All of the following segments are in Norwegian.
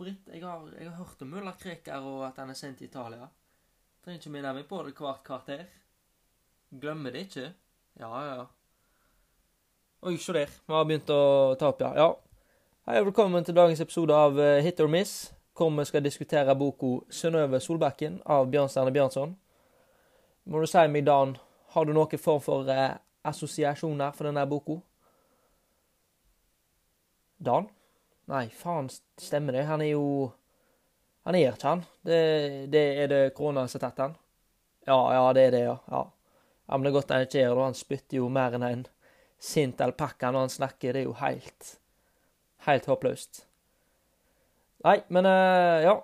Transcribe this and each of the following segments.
Britt, jeg har, jeg har hørt om mulla Krekar og at han er sendt til Italia. Trenger ikke minne meg på det hvert kvarter. Glemmer det ikke. Ja, ja, ja. Oi, se der. Vi har begynt å ta opp, ja. ja. Hei og velkommen til dagens episode av eh, Hit or Miss, hvor vi skal diskutere boka 'Synnøve Solbakken' av Bjørnstjerne Bjørnson. Må du si meg, Dan, har du noen form for eh, assosiasjoner for denne boka? Dan? Nei, faen, stemmer det? Han er jo Han er ikke han. Det, det er det korona som har tatt han? Ja, ja, det er det, ja. ja. ja men det er godt han ikke er det. Han spytter jo mer enn en sint alpakka når han snakker. Det er jo helt Helt håpløst. Nei, men uh, ja.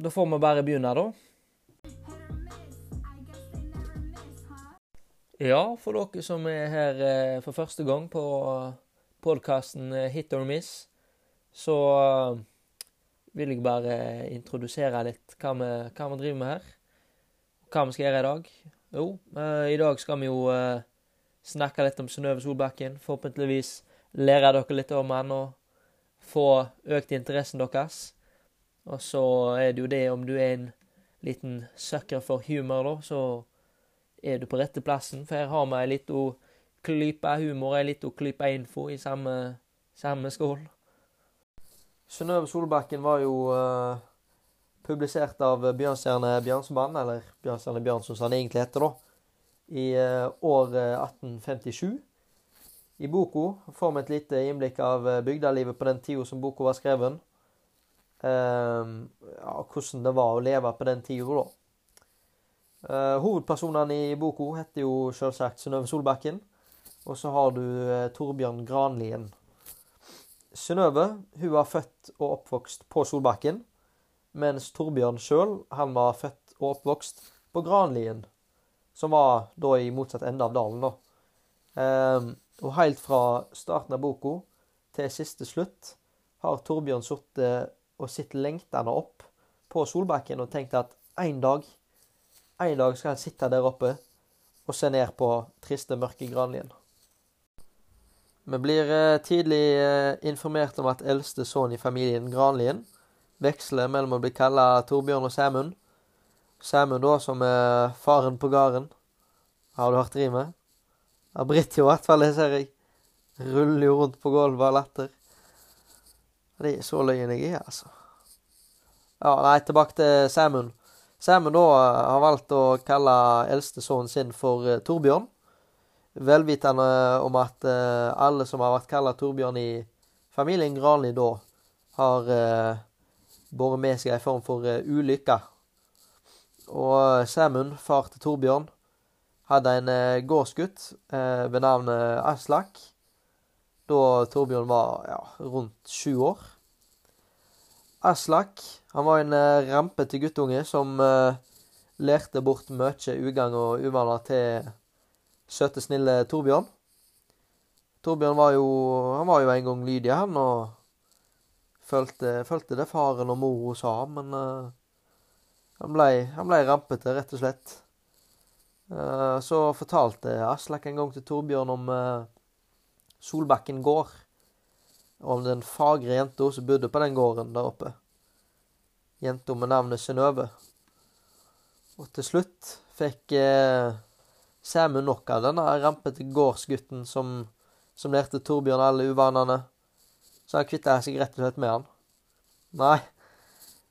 Da får vi bare begynne, da. Ja, for dere som er her uh, for første gang på podkasten Hit or Miss, så vil jeg bare introdusere litt hva vi, hva vi, driver med her. Hva vi skal gjøre i dag. Jo, i dag skal vi jo snakke litt om Synnøve Solbakken. Forhåpentligvis lære dere litt om han og få økt interessen deres. Og så er det jo det om du er en liten sucker for humor, da, så er du på rette plassen. For her har vi ei lita klype humor, ei lita klype info i samme, samme skål. Synnøve Solbakken var jo uh, publisert av Bjørnstjerne Bjørnsmann, eller Bjørnstjerne Bjørnson som han egentlig heter, da, i uh, år 1857. I boka får vi et lite innblikk av eh, bygdelivet på den tida som boka var skrevet. Uh, ja, hvordan det var å leve på den tida, da. Uh, hovedpersonene i boka heter jo selvsagt Synnøve Solbakken. Og så har du uh, Torbjørn Granlien. Synnøve hun var født og oppvokst på Solbakken. Mens Torbjørn sjøl var født og oppvokst på Granlien. Som var da i motsatt ende av dalen, da. Uh, og helt fra starten av boka til siste slutt har Torbjørn sittet og sett lengtende opp på Solbakken og tenkt at en dag, en dag skal han sitte der oppe og se ned på triste, mørke Granlien. Vi blir eh, tidlig eh, informert om at eldste sønn i familien, Granlien, veksler mellom å bli kalla Torbjørn og Sæmund. Sæmund, da, som er faren på gården. Har du hørt rimet? Ja, Britt i hvert fall, det ser jeg. Ruller jo rundt på gulvet av latter. Det er så løyen jeg er, altså. Ja, nei, tilbake til Sæmund. Sæmund da har valgt å kalle eldste sønnen sin for uh, Velvitende om at uh, alle som har vært kalla Torbjørn i familien Granli da, har uh, båret med seg en form for uh, ulykke. Og Sæmund, far til Torbjørn, hadde en eh, gårdsgutt eh, ved navn Aslak. Da Torbjørn var ja, rundt sju år. Aslak han var en eh, rampete guttunge som eh, lærte bort mye ugagn og uvaner til søte, snille Torbjørn. Torbjørn var jo, han var jo en gang lydig, han, og følte, følte det faren og mora sa, men uh, han ble, han ble rampete, rett og slett. Uh, så fortalte Aslak en gang til Torbjørn om uh, Solbakken gård. Om den fagre jenta som bodde på den gården der oppe. Jenta med navnet Synnøve. Og til slutt fikk eh, Sæmund nok av denne rampete gårdsgutten som, som lærte Torbjørn alle uvanene. Så han kvitta seg rett og slett med han. Nei,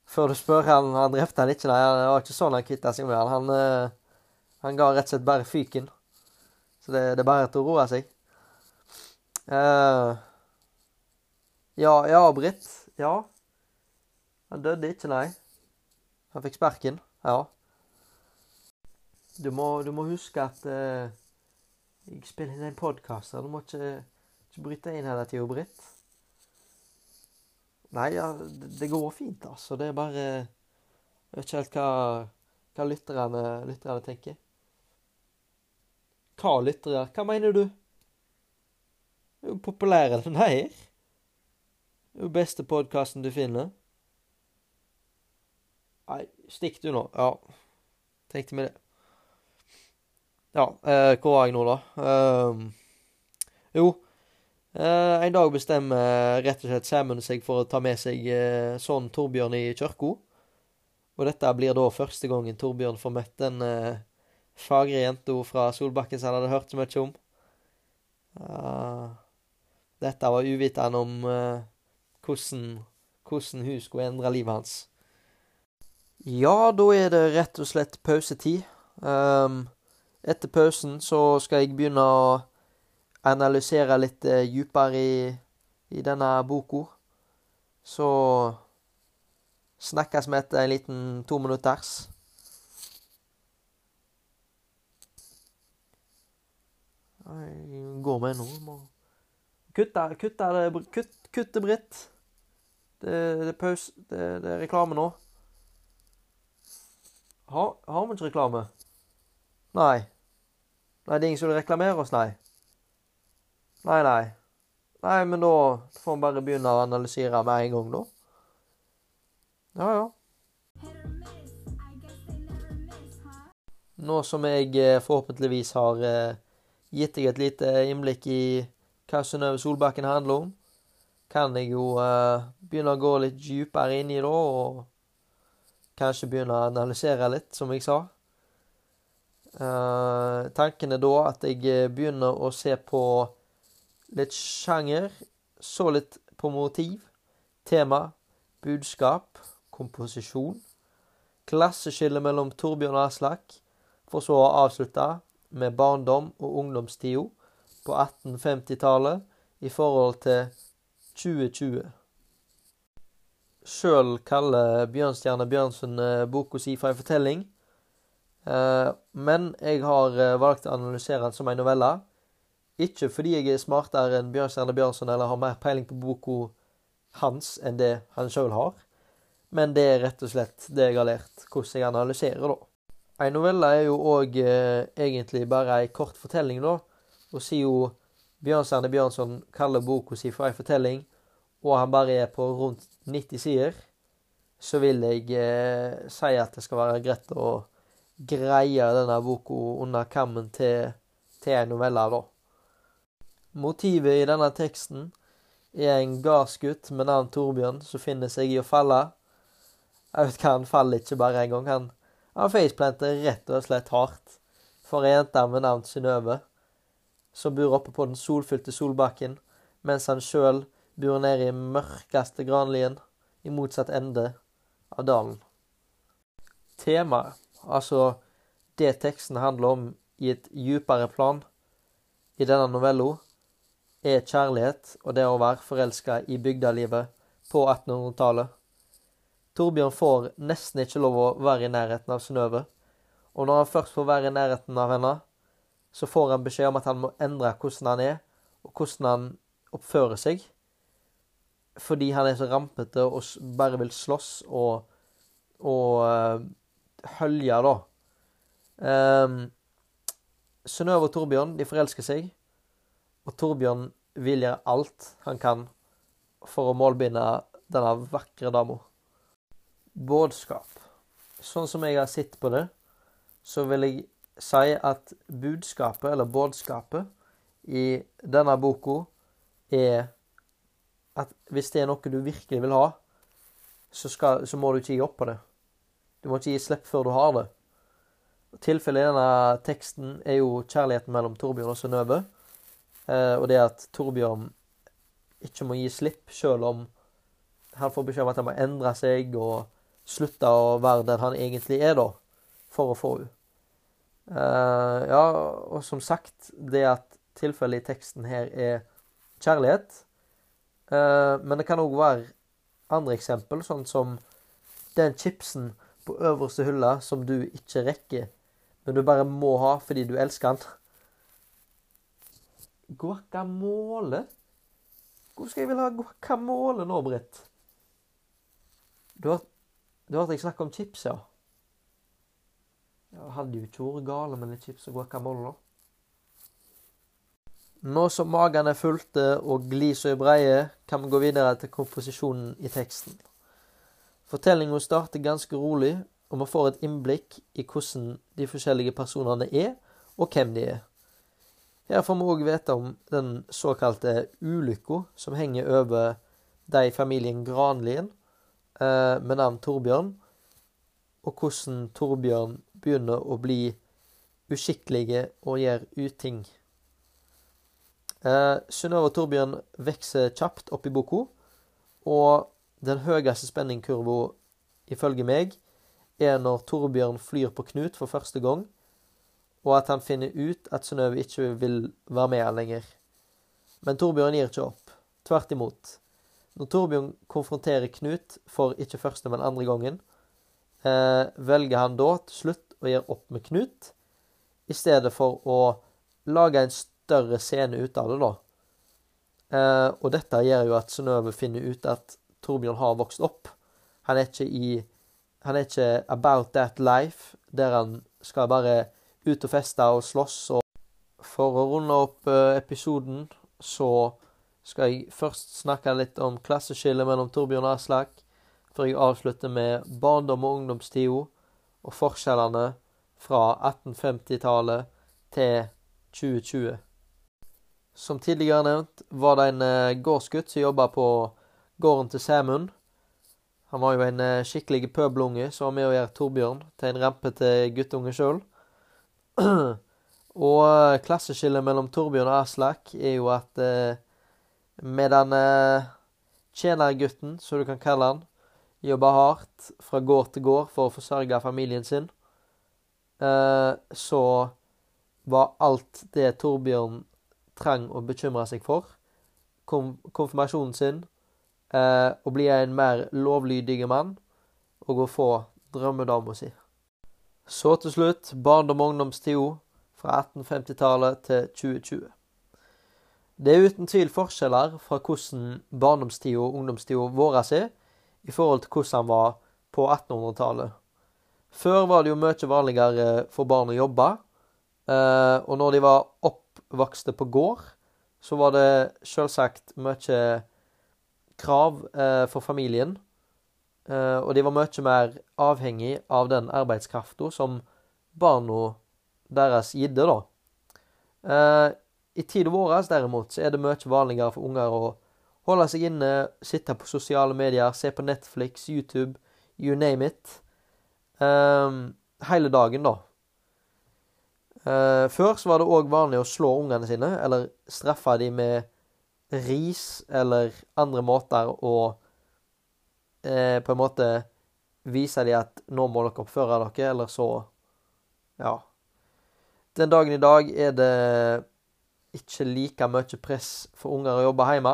før du spør, han, han drepte han ikke. Nei, det var ikke sånn han kvitta seg med han. Han eh, han ga rett og slett bare fyken. Så det, det er bare til å roe seg. Uh, ja, ja, Britt. Ja. Han døde ikke, nei. Han fikk sparken. Ja. Du må, du må huske at uh, jeg spiller inn en podkast. Du må ikke, ikke bryte inn hele tida, Britt. Nei, ja, det, går fint, altså. Det er bare Jeg vet ikke helt hva, hva lytterne, lytterne tenker. Hva lyttere? Hva mener du? Det er jo populære enn her. Det er jo beste podkasten du finner. Nei, stikk du nå. Ja. Tenkte meg det. Ja, eh, hvor var jeg nå, da? Eh, jo, Eh, en dag bestemmer rett og slett Sæmund seg for å ta med seg eh, sånn Torbjørn i kirka. Og dette blir da første gangen Torbjørn får møtt den eh, fagre jenta fra Solbakken som han hadde hørt så mye om. Uh, dette var uvitende om uh, hvordan, hvordan hun skulle endre livet hans. Ja, da er det rett og slett pausetid. Um, etter pausen så skal jeg begynne å analysere litt uh, dypere i, i denne boka. Så snakkes vi etter en liten to minutters. Jeg går med nå. Må kutte, kutte kutt, Kutte Britt. Det, det pause. Det, det er reklame nå. Har, har vi ikke reklame? Nei. Nei, det er ingen som vil reklamere oss, nei. Nei, nei. Nei, men da får vi bare begynne å analysere med en gang, da. Ja, ja. Nå som jeg eh, forhåpentligvis har eh, gitt deg et lite innblikk i hva Synnøve Solbakken handler om, kan jeg jo uh, begynne å gå litt dypere inn i det, og kanskje begynne å analysere litt, som jeg sa. Uh, tanken er da at jeg eh, begynner å se på litt sjanger, så litt på motiv, tema, budskap, komposisjon, klasseskille mellom Torbjørn og Aslak, for så å avslutte med barndom og ungdomstida på 1850-tallet i forhold til 2020. Sjøl kaller Bjørnstjerne Bjørnson eh, boka si for ei fortelling. Eh, men jeg har eh, valgt å analysere den som en novelle. Ikke fordi jeg er smartere enn Bjørnstjerne Bjørnson eller har mer peiling på boka hans enn det han sjøl har, men det er rett og slett det jeg har lært hvordan jeg analyserer, da. En novelle er jo òg eh, egentlig bare ei kort fortelling, da. Og siden jo Bjørnstjerne Bjørnson kaller boka si for ei fortelling, og han bare er på rundt 90 sider, så vil jeg eh, si at det skal være greit å greie denne boka under kammen til, til en novelle, da. Motivet i denne teksten er en gardsgutt med navn Torbjørn som finner seg i å falle. Jeg vet hva, han faller ikke bare en gang. Han, han faceplanter rett og slett hardt for ei jente med navn Synnøve, som bor oppe på den solfylte Solbakken, mens han sjøl bor nede i mørkeste granlien i motsatt ende av dalen. Temaet, altså det teksten handler om i et djupere plan i denne novella, er kjærlighet og det å være forelska i bygdalivet på 1800-tallet. Torbjørn får nesten ikke lov å være i nærheten av Synnøve, og når han først får være i nærheten av henne, så får han beskjed om at han må endre hvordan han er, og hvordan han oppfører seg fordi han er så rampete og bare vil slåss og, og uh, hølje, da. Um, Synnøve og Torbjørn de forelsker seg, og Torbjørn vil gjøre alt han kan for å målbinde denne vakre dama. Budskap. Sånn som jeg har sett på det, så vil jeg si at budskapet, eller budskapet, i denne boka er at hvis det er noe du virkelig vil ha, så, skal, så, må du ikke gi opp på det. Du må ikke gi slipp før du har det. Tilfellet i denne teksten er jo kjærligheten mellom Torbjørn og Synnøve. Eh, og det at Torbjørn ikke må gi slipp, sjøl om han får beskjed om at han må endre seg og slutte å være den han egentlig er, da, for å få henne. Eh, ja, og som sagt, det at tilfellet i teksten her er kjærlighet, Uh, men det kan òg være andre eksempel, sånn som den chipsen på øverste hylla som du ikke rekker, men du bare må ha fordi du elsker den. Guacamole? Hvor skal jeg vil ha guacamole nå, Britt? Du har, du jeg snakke om chips, ja? Jeg hadde jo ikke vært gale med litt chips og guacamole nå. Nå som magen er fullte og gliset er breie, kan vi gå videre til komposisjonen i teksten. Fortellinga starter ganske rolig, og vi får et innblikk i hvordan de forskjellige personene er, og hvem de er. Her får vi òg vite om den såkalte ulykka som henger over de i familien Granlien eh, med navn Torbjørn, og hvordan Torbjørn begynner å bli uskikkelige og gjør uting. Eh, Synnøve og Torbjørn vokser kjapt opp i boka, og den høyeste spenningkurva, ifølge meg, er når Torbjørn flyr på Knut for første gang, og at han finner ut at Synnøve ikke vil være med lenger. Men Torbjørn gir ikke opp. Tvert imot. Når Torbjørn konfronterer Knut for ikke første, men andre gangen, eh, velger han da til slutt å gjøre opp med Knut, i stedet for å lage en større scene ut av det, da. Eh, og dette gjør jo at Synnøve finner ut at Torbjørn har vokst opp. Han er ikke i Han er ikke about that life, der han skal bare ut og feste og slåss. Og for å runde opp eh, episoden, så skal jeg først snakke litt om klasseskillet mellom Torbjørn og Aslak, før jeg avslutter med barndom og ungdomstida og forskjellene fra 1850-tallet til 2020. Som tidligere nevnt var det en eh, gårdsgutt som jobba på gården til Sæmund. Han var jo en eh, skikkelig pøbelunge som var med å gjøre Torbjørn til en rampete guttunge sjøl. og eh, klasseskillet mellom Torbjørn og Aslak er jo at eh, medan eh, tjenergutten, som du kan kalle han, jobber hardt fra gård til gård for å forsørge familien sin, eh, så var alt det Torbjørn trang å bekymre seg for, konfirmasjonen sin, eh, og bli en mer lovlydig mann og å få drømmedama si. Så til slutt barndom- og ungdomstida fra 1850-tallet til 2020. Det er uten tvil forskjeller fra hvordan barndomstida og ungdomstida vår er i forhold til hvordan han var på 1800-tallet. Før var det jo mye vanligere for barn å jobbe, eh, og når de var oppvokste på gård, så var det selvsagt mye krav eh, for familien. Eh, og de var mye mer avhengig av den arbeidskrafta som barna deres gidde, da. I tida vår derimot så er det mye vanligere for unger å holde seg inne, sitte på sosiale medier, se på Netflix, YouTube, you name it. Um, hele dagen, da. Uh, før så var det òg vanlig å slå ungene sine, eller straffe dem med ris eller andre måter å eh, på en måte vise dem at nå må dere oppføre dere, eller så Ja. Den dagen i dag er det ikke like mye press for unger å jobbe hjemme.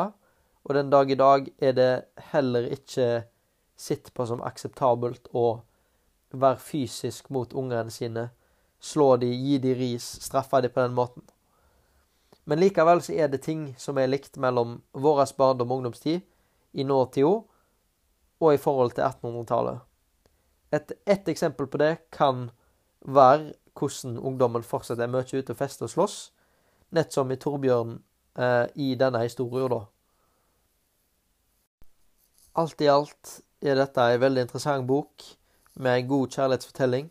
Og den dag i dag er det heller ikke sett på som akseptabelt å være fysisk mot ungene sine. Slå de, gi de ris, straffe de på den måten. Men likevel så er det ting som er likt mellom vår barndom og ungdomstid i nåtida og i forhold til 1800-tallet. Et, et eksempel på det kan være hvordan ungdommen fortsatt er mye ute og fester og slåss nett som i Torbjørn eh, i denne historien, da. Alt i alt er dette en veldig interessant bok med en god kjærlighetsfortelling.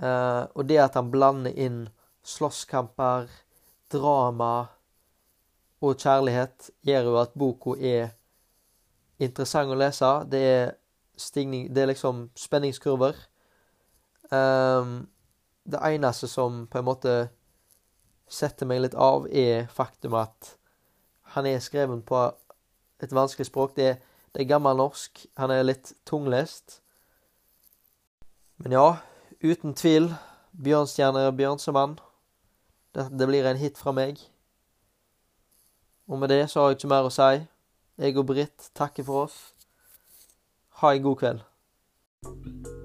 Eh, og det at han blander inn slåsskamper, drama og kjærlighet, gjør jo at boka er interessant å lese. Det er, stigning, det er liksom spenningskurver. Um, det eneste som på en måte setter meg litt av, er faktum at han er skreven på et vanskelig språk. Det, det er gammelnorsk. Han er litt tunglest. Men ja, uten tvil. Bjørnstjerne Bjørnsemann. Det blir en hit fra meg. Og med det så har jeg ikke mer å si. Jeg og Britt takker for oss. Ha en god kveld.